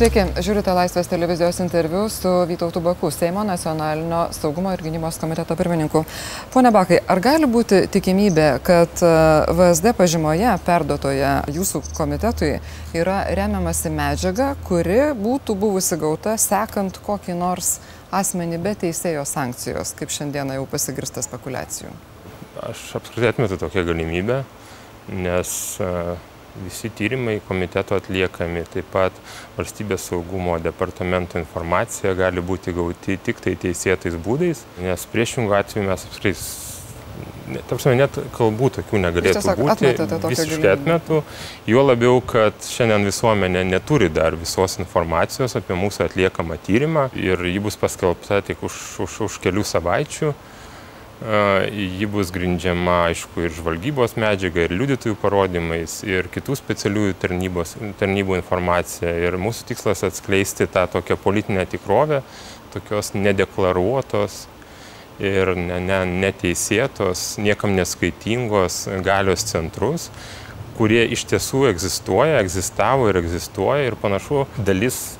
Sveiki, žiūrite Laisvės televizijos interviu su Vytautu Baku, Seimo nacionalinio saugumo ir gynybos komiteto pirmininku. Pone Bakai, ar gali būti tikimybė, kad e, VSD pažymoje perdotoje jūsų komitetui yra remiamasi medžiaga, kuri būtų buvusi gauta sekant kokį nors asmenį be teisėjo sankcijos, kaip šiandieną jau pasigirsta spekulacijų? Aš apskritai atmetu tokią galimybę, nes uh, visi tyrimai komiteto atliekami, taip pat valstybės saugumo departamento informacija gali būti gauti tik tai teisėtais būdais, nes priešingų atveju mes apskritai Tarpsime, net kalbų tokių negalėtų būti. Visiškai atmetu. Juo labiau, kad šiandien visuomenė neturi dar visos informacijos apie mūsų atliekamą tyrimą ir ji bus paskelbta tik už, už, už kelių savaičių. Ji bus grindžiama, aišku, ir žvalgybos medžiaga, ir liudytojų parodymais, ir kitų specialiųjų tarnybos, tarnybų informacija. Ir mūsų tikslas atskleisti tą tokią politinę tikrovę, tokios nedeklaruotos ir ne, ne, neteisėtos, niekam neskaitingos galios centrus, kurie iš tiesų egzistuoja, egzistavo ir egzistuoja ir panašu dalis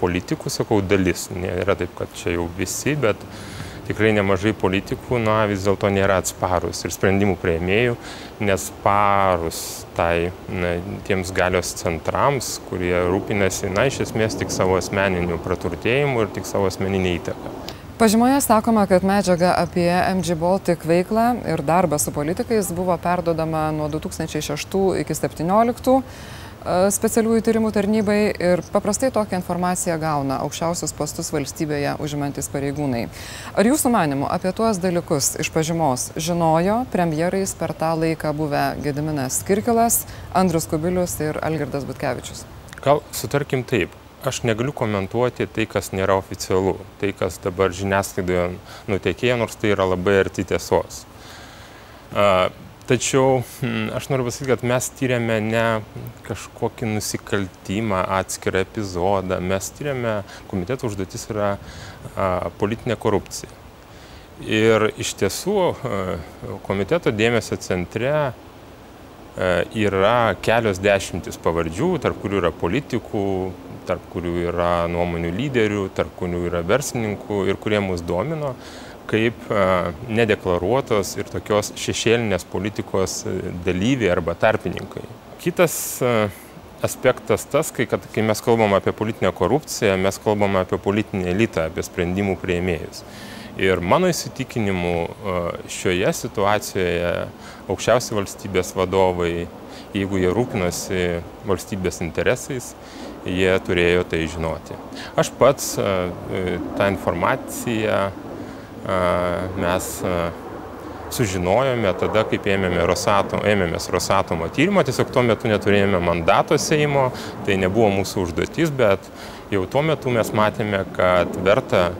politikų, sakau dalis, nėra taip, kad čia jau visi, bet tikrai nemažai politikų, na, vis dėlto nėra atsparus ir sprendimų prieimėjų, nesparus tai na, tiems galios centrams, kurie rūpinasi, na, iš esmės tik savo asmeniniu praturtėjimu ir tik savo asmeninė įtaka. Pažymoje sakoma, kad medžiaga apie MG Baltic veiklą ir darbą su politikais buvo perdodama nuo 2006 iki 2017 specialiųjų tyrimų tarnybai ir paprastai tokią informaciją gauna aukščiausius postus valstybėje užimantis pareigūnai. Ar jūsų manimu apie tuos dalykus iš pažymos žinojo premjerais per tą laiką buvę Gediminas Kirkilas, Andrus Kubilius ir Algirdas Butkevičius? Gal sutarkim taip. Aš negaliu komentuoti tai, kas nėra oficialu, tai, kas dabar žiniasklaidoje nutekėjo, nors tai yra labai arti tiesos. Uh, Tačiau hm, aš noriu pasakyti, kad mes tyriame ne kažkokį nusikaltimą, atskirą epizodą, mes tyriame, komiteto užduotis yra a, politinė korupcija. Ir iš tiesų a, komiteto dėmesio centre a, yra kelios dešimtis pavardžių, tarp kurių yra politikų, tarp kurių yra nuomonių lyderių, tarp kurių yra verslininkų ir kurie mus domino kaip nedeklaruotos ir tokios šešėlinės politikos dalyviai arba tarpininkai. Kitas aspektas tas, kai, kad, kai mes kalbam apie politinę korupciją, mes kalbam apie politinį elitą, apie sprendimų prieimėjus. Ir mano įsitikinimu šioje situacijoje aukščiausi valstybės vadovai, jeigu jie rūpinosi valstybės interesais, jie turėjo tai žinoti. Aš pats tą informaciją mes sužinojome tada, kaip ėmėme Rosatom, ėmėmės Rosatomo tyrimo, tiesiog tuo metu neturėjome mandato Seimo, tai nebuvo mūsų užduotis, bet jau tuo metu mes matėme, kad verta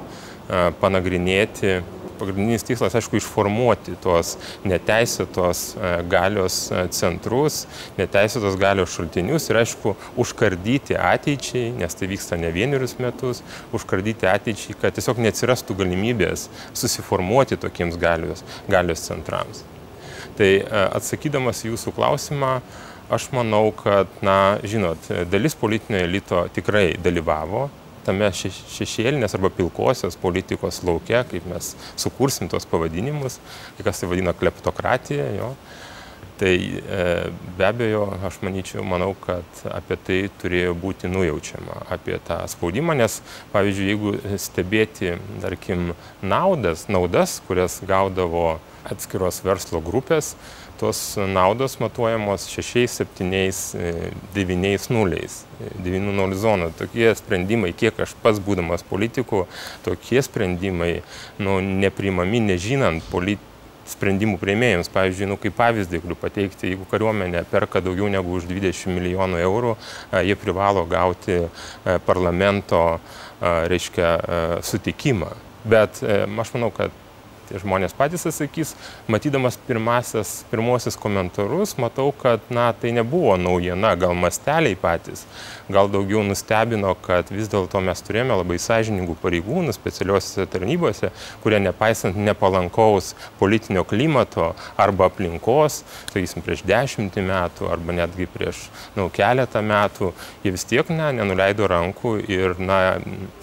panagrinėti pagrindinis tikslas, aišku, išformuoti tuos neteisėtos e, galios e, centrus, neteisėtos galios šaltinius ir, aišku, užkardyti ateičiai, nes tai vyksta ne vienerius metus, užkardyti ateičiai, kad tiesiog neatsirastų galimybės susiformuoti tokiems galios, galios centrams. Tai e, atsakydamas jūsų klausimą, aš manau, kad, na, žinot, dalis politinio elito tikrai dalyvavo tame šešėlinės arba pilkosios politikos laukia, kaip mes sukursim tos pavadinimus, kai kas tai vadina kleptokratija, jo. Tai e, be abejo, aš manyčiau, manau, kad apie tai turėjo būti nujaučiama, apie tą spaudimą, nes, pavyzdžiui, jeigu stebėti, tarkim, naudas, naudas, kurias gaudavo atskiros verslo grupės, tos naudos matuojamos 6, 7, 9 nuliais, 9 nulių zona. Tokie sprendimai, kiek aš pats būdamas politikų, tokie sprendimai nu, neprimami nežinant politikų sprendimų prieimėjams. Pavyzdžiui, nu, kaip pavyzdį galiu pateikti, jeigu kariuomenė perka daugiau negu už 20 milijonų eurų, jie privalo gauti parlamento, reiškia, sutikimą. Bet aš manau, kad tai žmonės patys atsakys. Matydamas pirmasis, pirmosius komentarus, matau, kad na, tai nebuvo naujiena, gal masteliai patys, gal daugiau nustebino, kad vis dėlto mes turėjome labai sąžiningų pareigūnų specialiuosiuose tarnybose, kurie nepaisant nepalankaus politinio klimato arba aplinkos, sakysim, prieš dešimtį metų arba netgi prieš nu, keletą metų, jie vis tiek ne, nenuleido rankų ir, na,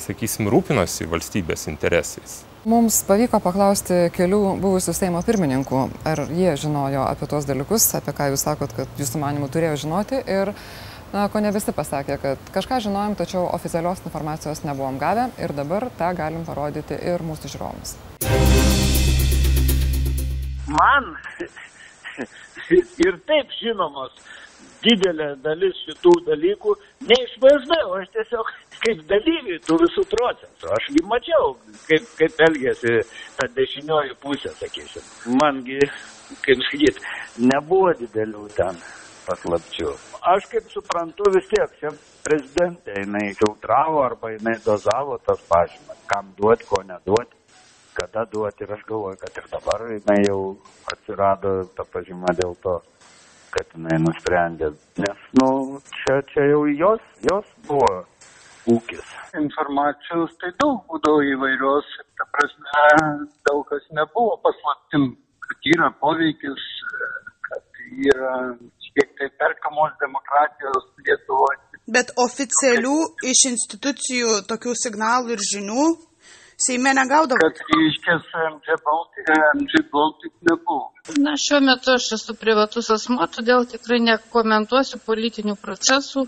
sakysim, rūpinosi valstybės interesais. Mums pavyko paklausti kelių buvusių Seimo pirmininkų, ar jie žinojo apie tuos dalykus, apie ką jūs sakot, kad jūsų manimų turėjo žinoti. Ir Na, ko ne visi pasakė, kad kažką žinojom, tačiau oficialios informacijos nebuvom gavę ir dabar tą galim parodyti ir mūsų žiūrovams. Man ir taip žinomos didelė dalis šitų dalykų ne iš VSD, o aš tiesiog kaip dalyviai tų visų procesų. Ašgi mačiau, kaip, kaip elgėsi ta dešinioji pusė, sakysim. Mangi, kaip sakyt, nebuvo didelių ten paslapčių. Aš kaip suprantu vis tiek, čia prezidentė, jinai filtravo arba jinai dozavo tas pažymas, kam duoti, ko neduoti, kada duoti ir aš galvoju, kad ir dabar jinai jau atsirado ta pažyma dėl to, kad jinai nusprendė, nes, nu, čia, čia jau jos, jos buvo ūkis. Informacijos tai daug būdavo įvairios, ta prasme, daug kas nebuvo paslaptim, kad yra poveikis, kad yra kiek tai perkamos demokratijos Lietuvoje. Bet oficialių iš institucijų tokių signalų ir žinių Seime negaudavo. Kad reiškia su MG Baltic, MG Baltic nebuvo. Na, šiuo metu aš esu privatus asmo, todėl tikrai nekomentuosiu politinių procesų,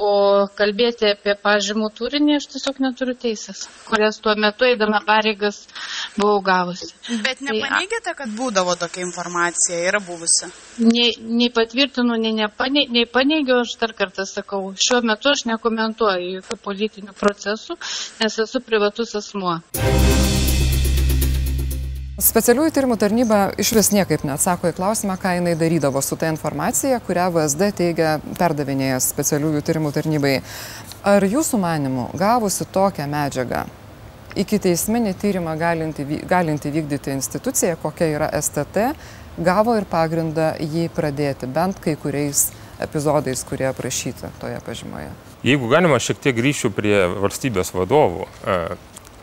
o kalbėti apie pažymų turinį aš tiesiog neturiu teisės, kurias tuo metu eidama pareigas buvau gavusi. Bet tai, nepaneigėte, kad būdavo tokia informacija, yra buvusi? Nei, nei patvirtinu, nei, nepane, nei paneigiu, aš dar kartą sakau, šiuo metu aš nekomentuoju jokių politinių procesų, nes esu privatus asmuo. Specialiųjų tyrimų tarnyba iš vis niekaip neatsako į klausimą, ką jinai darydavo su ta informacija, kurią VSD teigia perdavinėjęs specialiųjų tyrimų tarnybai. Ar jūsų manimų, gavusi tokią medžiagą, iki teisminį tyrimą galinti, galinti vykdyti institucija, kokia yra STT, gavo ir pagrindą jį pradėti, bent kai kuriais epizodais, kurie aprašyti toje pažymoje? Jeigu galima, šiek tiek grįšiu prie valstybės vadovų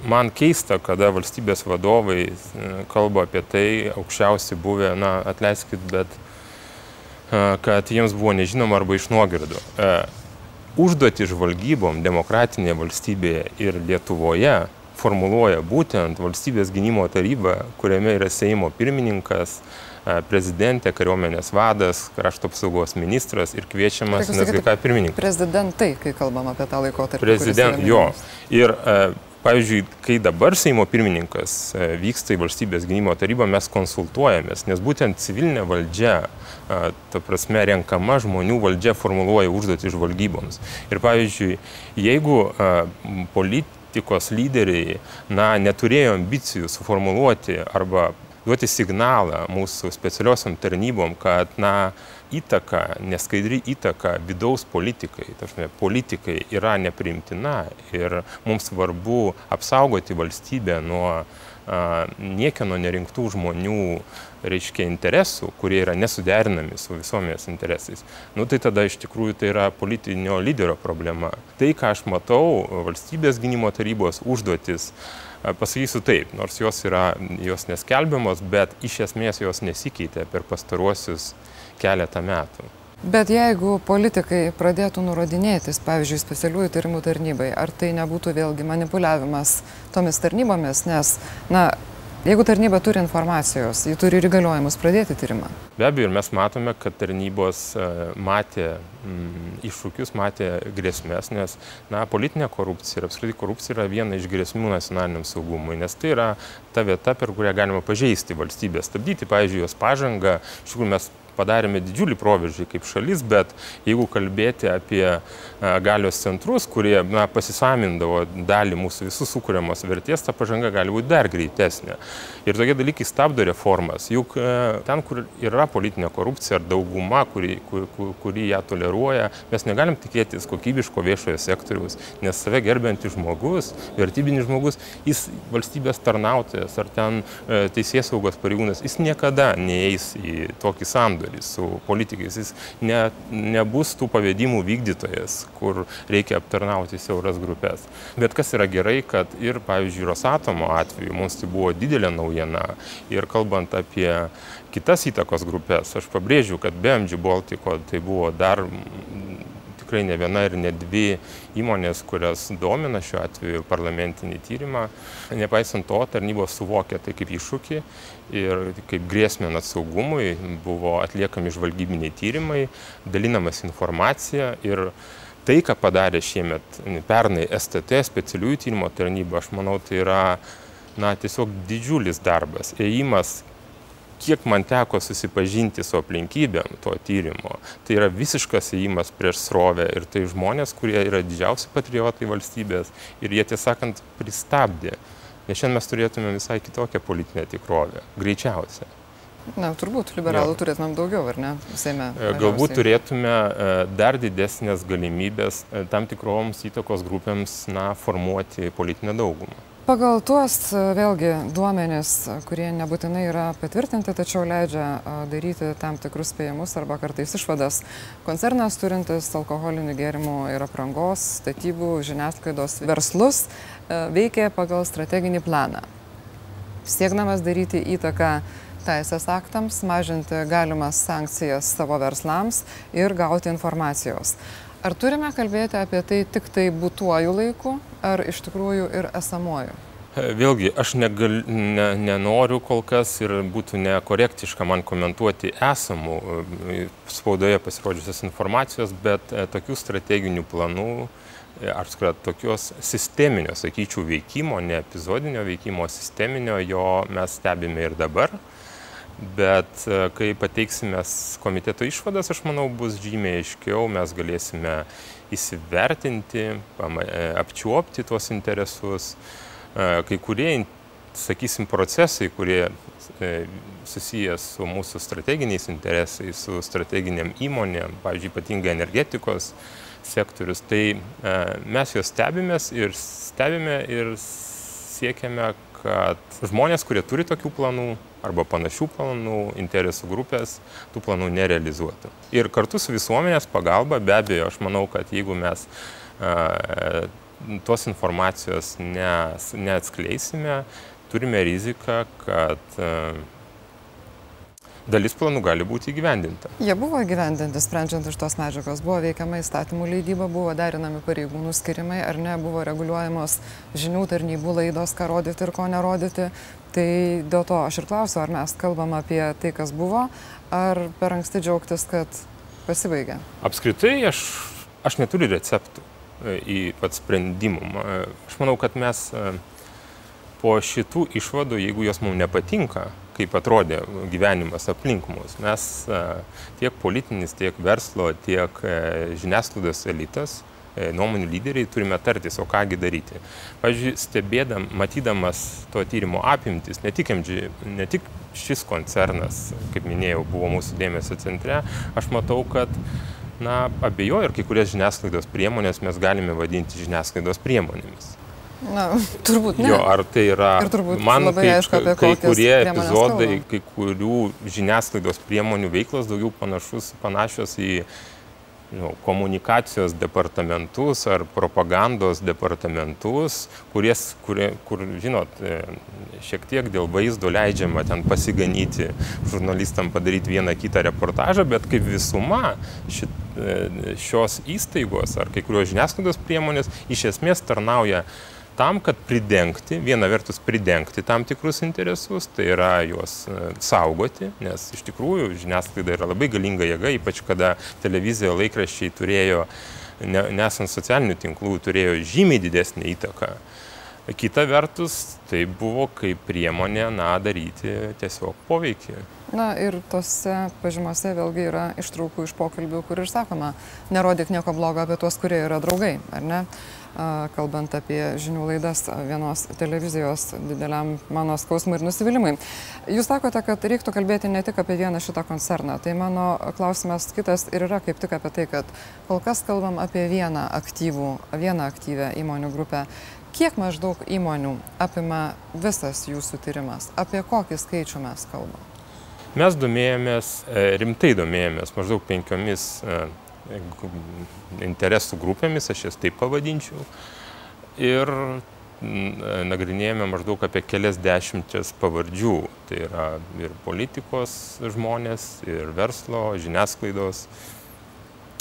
man keista, kada valstybės vadovai e, kalba apie tai, aukščiausi buvę, na, atleiskit, bet e, kad jiems buvo nežinoma arba iš nuogirdų. E, užduoti žvalgybom demokratinėje valstybėje ir Lietuvoje formuluoja būtent valstybės gynimo taryba, kuriame yra Seimo pirmininkas, prezidentė, kariuomenės vadas, krašto apsaugos ministras ir kviečiamas NSGK pirmininkas. Prezidentai, kai kalbam apie tą laikotarpį. Prezident, jo. Ir Pavyzdžiui, kai dabar Seimo pirmininkas e, vyksta į valstybės gynimo tarybą, mes konsultuojamės, nes būtent civilinė valdžia, ta prasme, renkama žmonių valdžia formuluoja užduotį žvalgyboms. Ir pavyzdžiui, jeigu politikos lyderiai na, neturėjo ambicijų suformuluoti arba duoti signalą mūsų specialiosiam tarnybom, kad na, įtaka, neskaidri įtaka vidaus politikai, tašme, politikai yra nepriimtina ir mums svarbu apsaugoti valstybę nuo niekieno nerinktų žmonių, reiškia, interesų, kurie yra nesuderinami su visuomenės interesais. Nu tai tada iš tikrųjų tai yra politinio lyderio problema. Tai, ką aš matau, valstybės gynimo tarybos užduotis, pasakysiu taip, nors jos yra, jos neskelbiamos, bet iš esmės jos nesikeitė per pastaruosius keletą metų. Bet jeigu politikai pradėtų nurodinėtis, pavyzdžiui, specialiųjų tyrimų tarnybai, ar tai nebūtų vėlgi manipuliavimas tomis tarnybomis, nes, na, jeigu tarnyba turi informacijos, ji turi ir įgaliojimus pradėti tyrimą. Be abejo, ir mes matome, kad tarnybos e, matė mm, iššūkius, matė grėsmės, nes, na, politinė korupcija ir apskritai korupcija yra viena iš grėsmių nacionaliniam saugumui, nes tai yra ta vieta, per kurią galima pažeisti valstybę, stabdyti, pavyzdžiui, jos pažangą, iš tikrųjų mes padarėme didžiulį proveržį kaip šalis, bet jeigu kalbėti apie galios centrus, kurie na, pasisamindavo dalį mūsų visų sukūriamos vertės, ta pažanga gali būti dar greitesnė. Ir tokie dalykai stabdo reformas. Juk ten, kur yra politinė korupcija ar dauguma, kuri, kuri, kuri ją toleruoja, mes negalim tikėtis kokybiško viešojo sektoriaus, nes save gerbiantis žmogus, vertybinis žmogus, jis valstybės tarnautojas ar ten teisės saugos pareigūnas, jis niekada neeis į tokį sandorį su politikais, jis ne, nebus tų pavėdimų vykdytojas, kur reikia aptarnauti siauras grupės. Bet kas yra gerai, kad ir, pavyzdžiui, Rosatomo atveju mums tai buvo didelė naujiena ir kalbant apie kitas įtakos grupės, aš pabrėžiu, kad be MG Baltico tai buvo dar tikrai ne viena ir ne dvi įmonės, kurias domina šiuo atveju parlamentinį tyrimą. Nepaisant to, tarnybos suvokė tai kaip iššūkį ir kaip grėsmę saugumui buvo atliekami žvalgybiniai tyrimai, dalinamas informacija ir tai, ką padarė šiemet pernai STT specialiųjų tyrimo tarnyba, aš manau, tai yra na, tiesiog didžiulis darbas, ėjimas kiek man teko susipažinti su aplinkybėm to tyrimo, tai yra visiškas įėjimas prieš srovę ir tai žmonės, kurie yra didžiausi patriotai valstybės ir jie tiesąkant pristabdė, nes šiandien mes turėtume visai kitokią politinę tikrovę, greičiausiai. Na, turbūt liberalų jo. turėtumėm daugiau, ar ne, Seime? Galbūt turėtume dar didesnės galimybės tam tikroms įtakos grupėms na, formuoti politinę daugumą. Pagal tuos vėlgi duomenis, kurie nebūtinai yra patvirtinti, tačiau leidžia daryti tam tikrus spėjimus arba kartais išvadas, koncernas turintis alkoholinių gėrimų ir aprangos, statybų, žiniasklaidos verslus veikia pagal strateginį planą. Siekdamas daryti įtaką teisės aktams, mažinti galimas sankcijas savo verslams ir gauti informacijos. Ar turime kalbėti apie tai tik tai būtuoju laiku, ar iš tikrųjų ir esamuoju? Vėlgi, aš negal, ne, nenoriu kol kas ir būtų nekorektiška man komentuoti esamų e, spaudoje pasirodžiusios informacijos, bet e, tokių strateginių planų e, ar skrat, tokios sisteminio, sakyčiau, veikimo, ne epizodinio veikimo, sisteminio jo mes stebime ir dabar bet e, kai pateiksime komiteto išvadas, aš manau, bus žymiai aiškiau, mes galėsime įsivertinti, e, apčiuopti tuos interesus. E, kai kurie, sakysim, procesai, kurie susijęs su mūsų strateginiais interesais, su strateginiam įmonėm, pavyzdžiui, ypatingai energetikos sektorius, tai mes juos stebimės ir stebime ir siekiame, kad žmonės, kurie turi tokių planų arba panašių planų, interesų grupės tų planų nerealizuotų. Ir kartu su visuomenės pagalba, be abejo, aš manau, kad jeigu mes a, tos informacijos ne, neatskleisime, turime riziką, kad a, dalis planų gali būti įgyvendinta. Jie buvo įgyvendinti, sprendžiant iš tos medžiagos, buvo veikiama įstatymų leidyba, buvo derinami pareigūnų skirimai, ar ne, buvo reguliuojamos žinių tarnybų laidos, ką rodyti ir ko nerodyti. Tai dėl to aš ir klausiu, ar mes kalbam apie tai, kas buvo, ar per anksti džiaugtis, kad pasibaigė. Apskritai aš, aš neturiu receptų e, į pat sprendimų. E, aš manau, kad mes e, po šitų išvadų, jeigu jos mums nepatinka, kaip atrodė gyvenimas aplink mus. Mes tiek politinis, tiek verslo, tiek e, žiniasklaidos elitas, e, nuomonių lyderiai turime tartis, o kągi daryti. Pavyzdžiui, stebėdam, matydamas to tyrimo apimtis, ne tik, MG, ne tik šis koncernas, kaip minėjau, buvo mūsų dėmesio centre, aš matau, kad na, abejoju, ir kai kurias žiniasklaidos priemonės mes galime vadinti žiniasklaidos priemonėmis. Na, turbūt ne. Jo, ar tai yra. Ir turbūt man labai kai, aišku, apie kai kurie epizodai, kalba. kai kurių žiniasklaidos priemonių veiklos daugiau panašus, panašios į nu, komunikacijos departamentus ar propagandos departamentus, kuries, kurie, kur, žinot, e, šiek tiek dėl vaizdo leidžiama ten pasiganyti žurnalistam padaryti vieną kitą reportažą, bet kaip visuma šit, e, šios įstaigos ar kai kurios žiniasklaidos priemonės iš esmės tarnauja tam, kad pridengti, viena vertus pridengti tam tikrus interesus, tai yra juos e, saugoti, nes iš tikrųjų žiniasklaida yra labai galinga jėga, ypač kada televizija laikraščiai turėjo, ne, nesant socialinių tinklų, turėjo žymiai didesnį įtaką Kita vertus, tai buvo kaip priemonė, na, daryti tiesiog poveikį. Na ir tose pažymose vėlgi yra ištraukų iš pokalbių, kur ir sakoma, nerodyk nieko blogo apie tuos, kurie yra draugai, ar ne? Kalbant apie žinių laidas vienos televizijos dideliam mano skausmui ir nusivylimui. Jūs sakote, kad reiktų kalbėti ne tik apie vieną šitą koncerną. Tai mano klausimas kitas ir yra kaip tik apie tai, kad kol kas kalbam apie vieną aktyvų, vieną aktyvę įmonių grupę Kiek maždaug įmonių apima visas jūsų tyrimas? Apie kokį skaičių mes kalbame? Mes domėjomės, e, rimtai domėjomės maždaug penkiomis e, interesų grupėmis, aš jas taip pavadinčiau. Ir nagrinėjome maždaug apie kelias dešimtis pavardžių. Tai yra ir politikos žmonės, ir verslo, žiniasklaidos,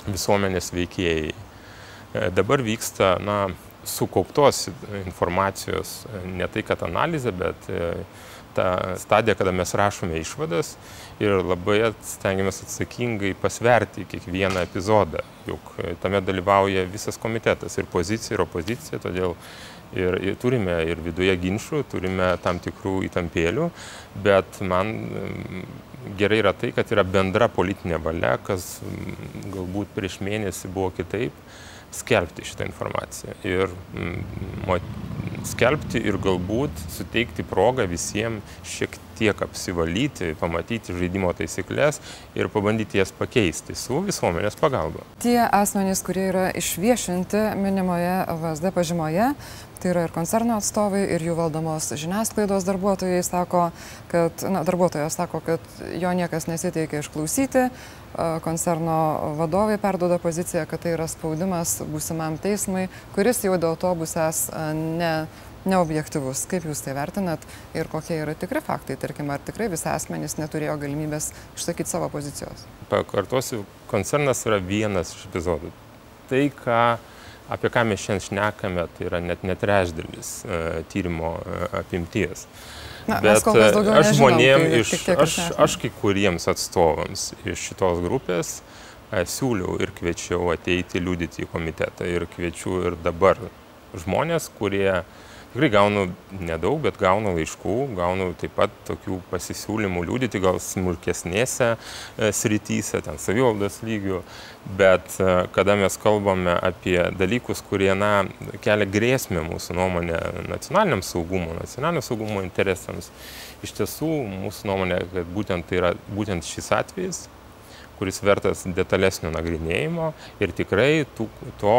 visuomenės veikėjai. E, dabar vyksta, na, sukauptos informacijos, ne tai kad analizė, bet ta stadija, kada mes rašome išvadas ir labai stengiamės atsakingai pasverti kiekvieną epizodą, juk tame dalyvauja visas komitetas ir pozicija, ir opozicija, todėl ir, ir turime ir viduje ginčių, turime tam tikrų įtampėlių, bet man gerai yra tai, kad yra bendra politinė valia, kas galbūt prieš mėnesį buvo kitaip skelbti šitą informaciją. Ir mm, skelbti ir galbūt suteikti progą visiems šiek tiek apsivalyti, pamatyti žaidimo taisyklės ir pabandyti jas pakeisti su visuomenės pagalba. Tie asmenys, kurie yra išviešinti minimoje VSD pažymoje, tai yra ir koncerno atstovai, ir jų valdomos žiniasklaidos darbuotojai sako, kad, na, darbuotojas sako, kad jo niekas nesiteikia išklausyti, koncerno vadovai perdoda poziciją, kad tai yra spaudimas būsimam teismui, kuris jau dėl to bus es ne, neobjektivus. Kaip Jūs tai vertinat ir kokie yra tikri faktai, tarkim, ar tikrai visi asmenys neturėjo galimybės išsakyti savo pozicijos? Pakartosiu, koncernas yra vienas iš epizodų. Tai, ką apie ką mes šiandien šnekame, tai yra net netrešdalis uh, tyrimo uh, apimties. Na, Bet aš žmonėm, tai iš, aš, aš kai kuriems atstovams iš šitos grupės siūliau ir kviečiau ateiti liūdyti į komitetą ir kviečiu ir dabar žmonės, kurie uh, tikrai gaunu nedaug, bet gaunu laiškų, gaunu taip pat tokių pasisiūlymų liūdyti gal smulkesnėse e, srityse, ten savivaldos lygių, bet e, kada mes kalbame apie dalykus, kurie na, kelia grėsmę mūsų nuomonė nacionaliniam saugumui, nacionalinio saugumo interesams, iš tiesų mūsų nuomonė, kad būtent tai yra būtent šis atvejis kuris vertas detalesnio nagrinėjimo ir tikrai tų, to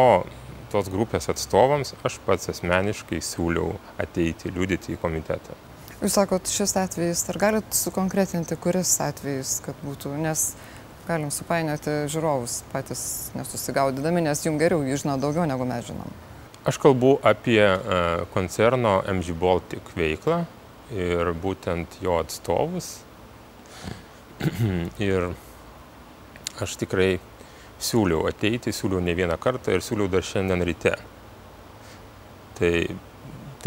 tos grupės atstovams aš pats asmeniškai siūliau ateiti liūdyti į komitetą. Jūs sakot, šis atvejis, ar galit sukonkretinti, kuris atvejis, kad būtų, nes galim supainioti žiūrovus patys nesusigaudydami, nes jums geriau jūs žino daugiau negu mes žinom. Aš kalbu apie e, koncerno MG Baltic veiklą ir būtent jo atstovus. ir aš tikrai siūliau ateiti, siūliau ne vieną kartą ir siūliau dar šiandien ryte. Tai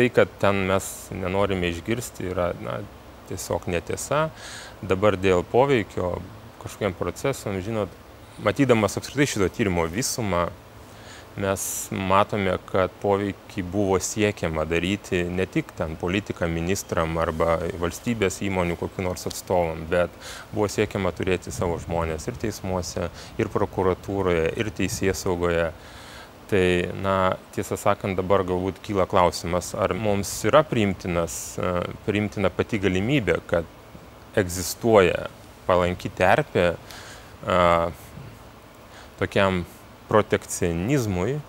tai, kad ten mes nenorime išgirsti, yra na, tiesiog netiesa. Dabar dėl poveikio kažkokiam procesam, žinot, matydamas apskritai šito tyrimo visumą, mes matome, kad poveikį buvo siekiama daryti ne tik ten politiką ministram arba valstybės įmonių kokiu nors atstovam, bet buvo siekiama turėti savo žmonės ir teismuose, ir prokuratūroje, ir teisės saugoje. Tai, na, tiesą sakant, dabar galbūt kyla klausimas, ar mums yra priimtinas, priimtina pati galimybė, kad egzistuoja palanki terpė a, tokiam protekcionizmui e,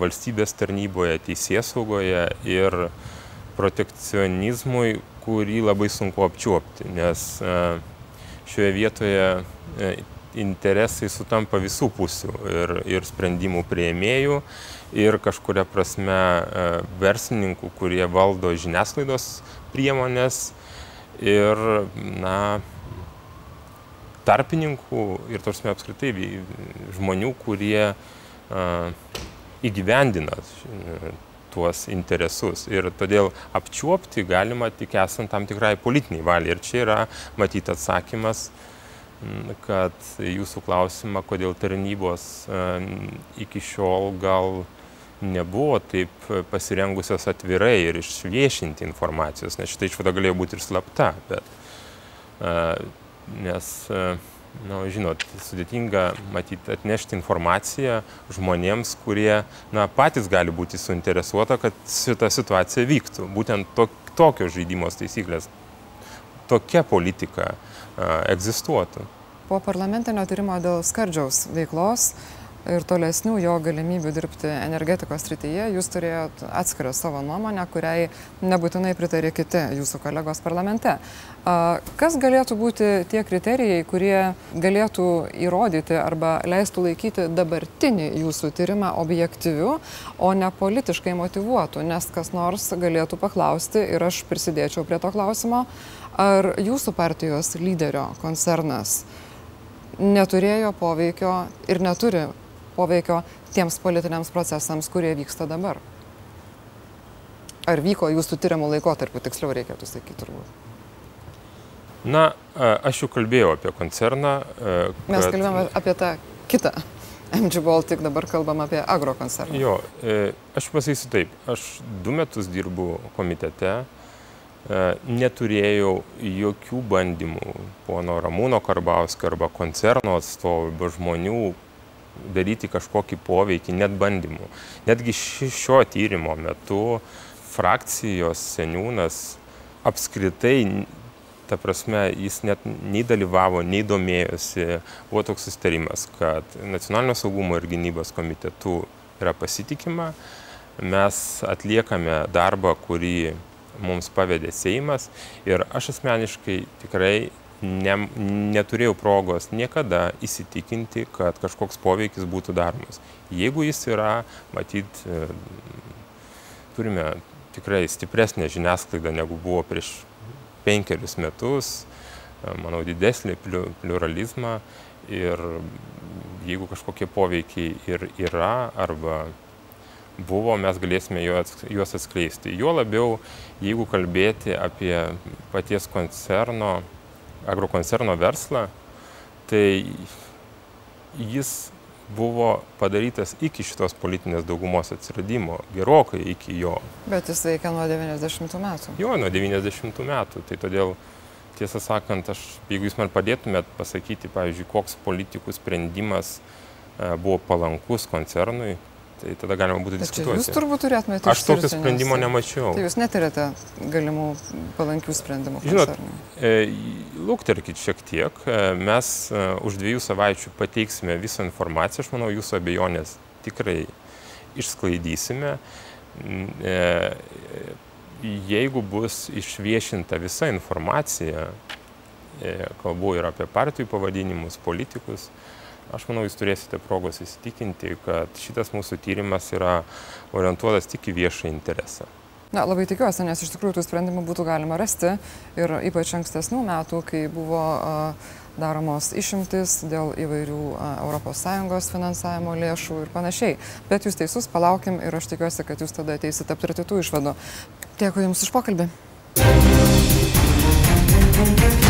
valstybės tarnyboje, teisėsaugoje ir protekcionizmui, kurį labai sunku apčiuopti, nes e, šioje vietoje e, interesai sutampa visų pusių ir, ir sprendimų prieimėjų, ir kažkuria prasme verslininkų, kurie valdo žiniasklaidos priemonės ir, na, tarpininkų ir tarsime apskritai žmonių, kurie uh, įgyvendina tuos interesus. Ir todėl apčiuopti galima tik esant tam tikrai politiniai valiai. Ir čia yra matyti atsakymas, kad jūsų klausimą, kodėl tarnybos iki šiol gal nebuvo taip pasirengusios atvirai ir išviešinti informacijos, nes šitą išvada galėjo būti ir slapta, bet nes na, žinot, sudėtinga matyti atnešti informaciją žmonėms, kurie na, patys gali būti suinteresuota, kad šita situacija vyktų. Būtent to, tokios žaidimos taisyklės, tokia politika a, egzistuotų. Po parlamentinio tyrimo dėl skardžiaus veiklos ir tolesnių jo galimybių dirbti energetikos srityje, jūs turėjot atskirą savo nuomonę, kuriai nebūtinai pritarė kiti jūsų kolegos parlamente. Kas galėtų būti tie kriterijai, kurie galėtų įrodyti arba leistų laikyti dabartinį jūsų tyrimą objektyviu, o ne politiškai motivuotų, nes kas nors galėtų paklausti ir aš prisidėčiau prie to klausimo, ar jūsų partijos lyderio koncernas neturėjo poveikio ir neturi poveikio tiems politiniams procesams, kurie vyksta dabar? Ar vyko jūsų tyrimų laikotarpiu, tiksliau reikėtų sakyti turbūt? Na, aš jau kalbėjau apie koncerną. Kad... Mes kalbėjome apie tą kitą. MG Baltic dabar kalbam apie agro koncerną. Jo, e, aš pasakysiu taip, aš du metus dirbu komitete, e, neturėjau jokių bandymų pono Ramūno Karbauskio arba koncerno atstovų arba žmonių daryti kažkokį poveikį, net bandymų. Netgi šio tyrimo metu frakcijos seniūnas apskritai, ta prasme, jis net nei dalyvavo, nei domėjosi, buvo toks sustarimas, kad nacionalinio saugumo ir gynybos komitetu yra pasitikima, mes atliekame darbą, kurį mums pavedė Seimas. Ir aš asmeniškai tikrai ne, neturėjau progos niekada įsitikinti, kad kažkoks poveikis būtų daromas. Jeigu jis yra, matyt, e, turime tikrai stipresnę žiniasklaidą negu buvo prieš penkerius metus, e, manau, didesnį pluralizmą ir jeigu kažkokie poveikiai ir yra arba buvo, mes galėsime juos atskleisti. Juo labiau, jeigu kalbėti apie paties koncerno agrokoncerno verslą, tai jis buvo padarytas iki šitos politinės daugumos atsiradimo, gerokai iki jo. Bet jis veikia nuo 90 metų. Jo, nuo 90 metų. Tai todėl, tiesą sakant, aš, jeigu jūs man padėtumėt pasakyti, pavyzdžiui, koks politikų sprendimas e, buvo palankus koncernui, Tai tada galima būtų diskutuoti. Jūs turbūt turėtumėte. Aš tokio sprendimo nemačiau. Tai jūs neturite galimų palankių sprendimų. Žinot, e, lūkterkit šiek tiek. E, mes e, už dviejų savaičių pateiksime visą informaciją. Aš manau, jūsų abejonės tikrai išsklaidysime. E, jeigu bus išviešinta visa informacija, e, kalbu ir apie partijų pavadinimus, politikus, Aš manau, jūs turėsite progos įsitikinti, kad šitas mūsų tyrimas yra orientuotas tik į viešą interesą. Na, labai tikiuosi, nes iš tikrųjų tų sprendimų būtų galima rasti ir ypač ankstesnių metų, kai buvo daromos išimtis dėl įvairių ES finansavimo lėšų ir panašiai. Bet jūs teisus, palaukim ir aš tikiuosi, kad jūs tada ateisite aptarti tų išvadų. Dėkui Jums už pokalbį. Thank you.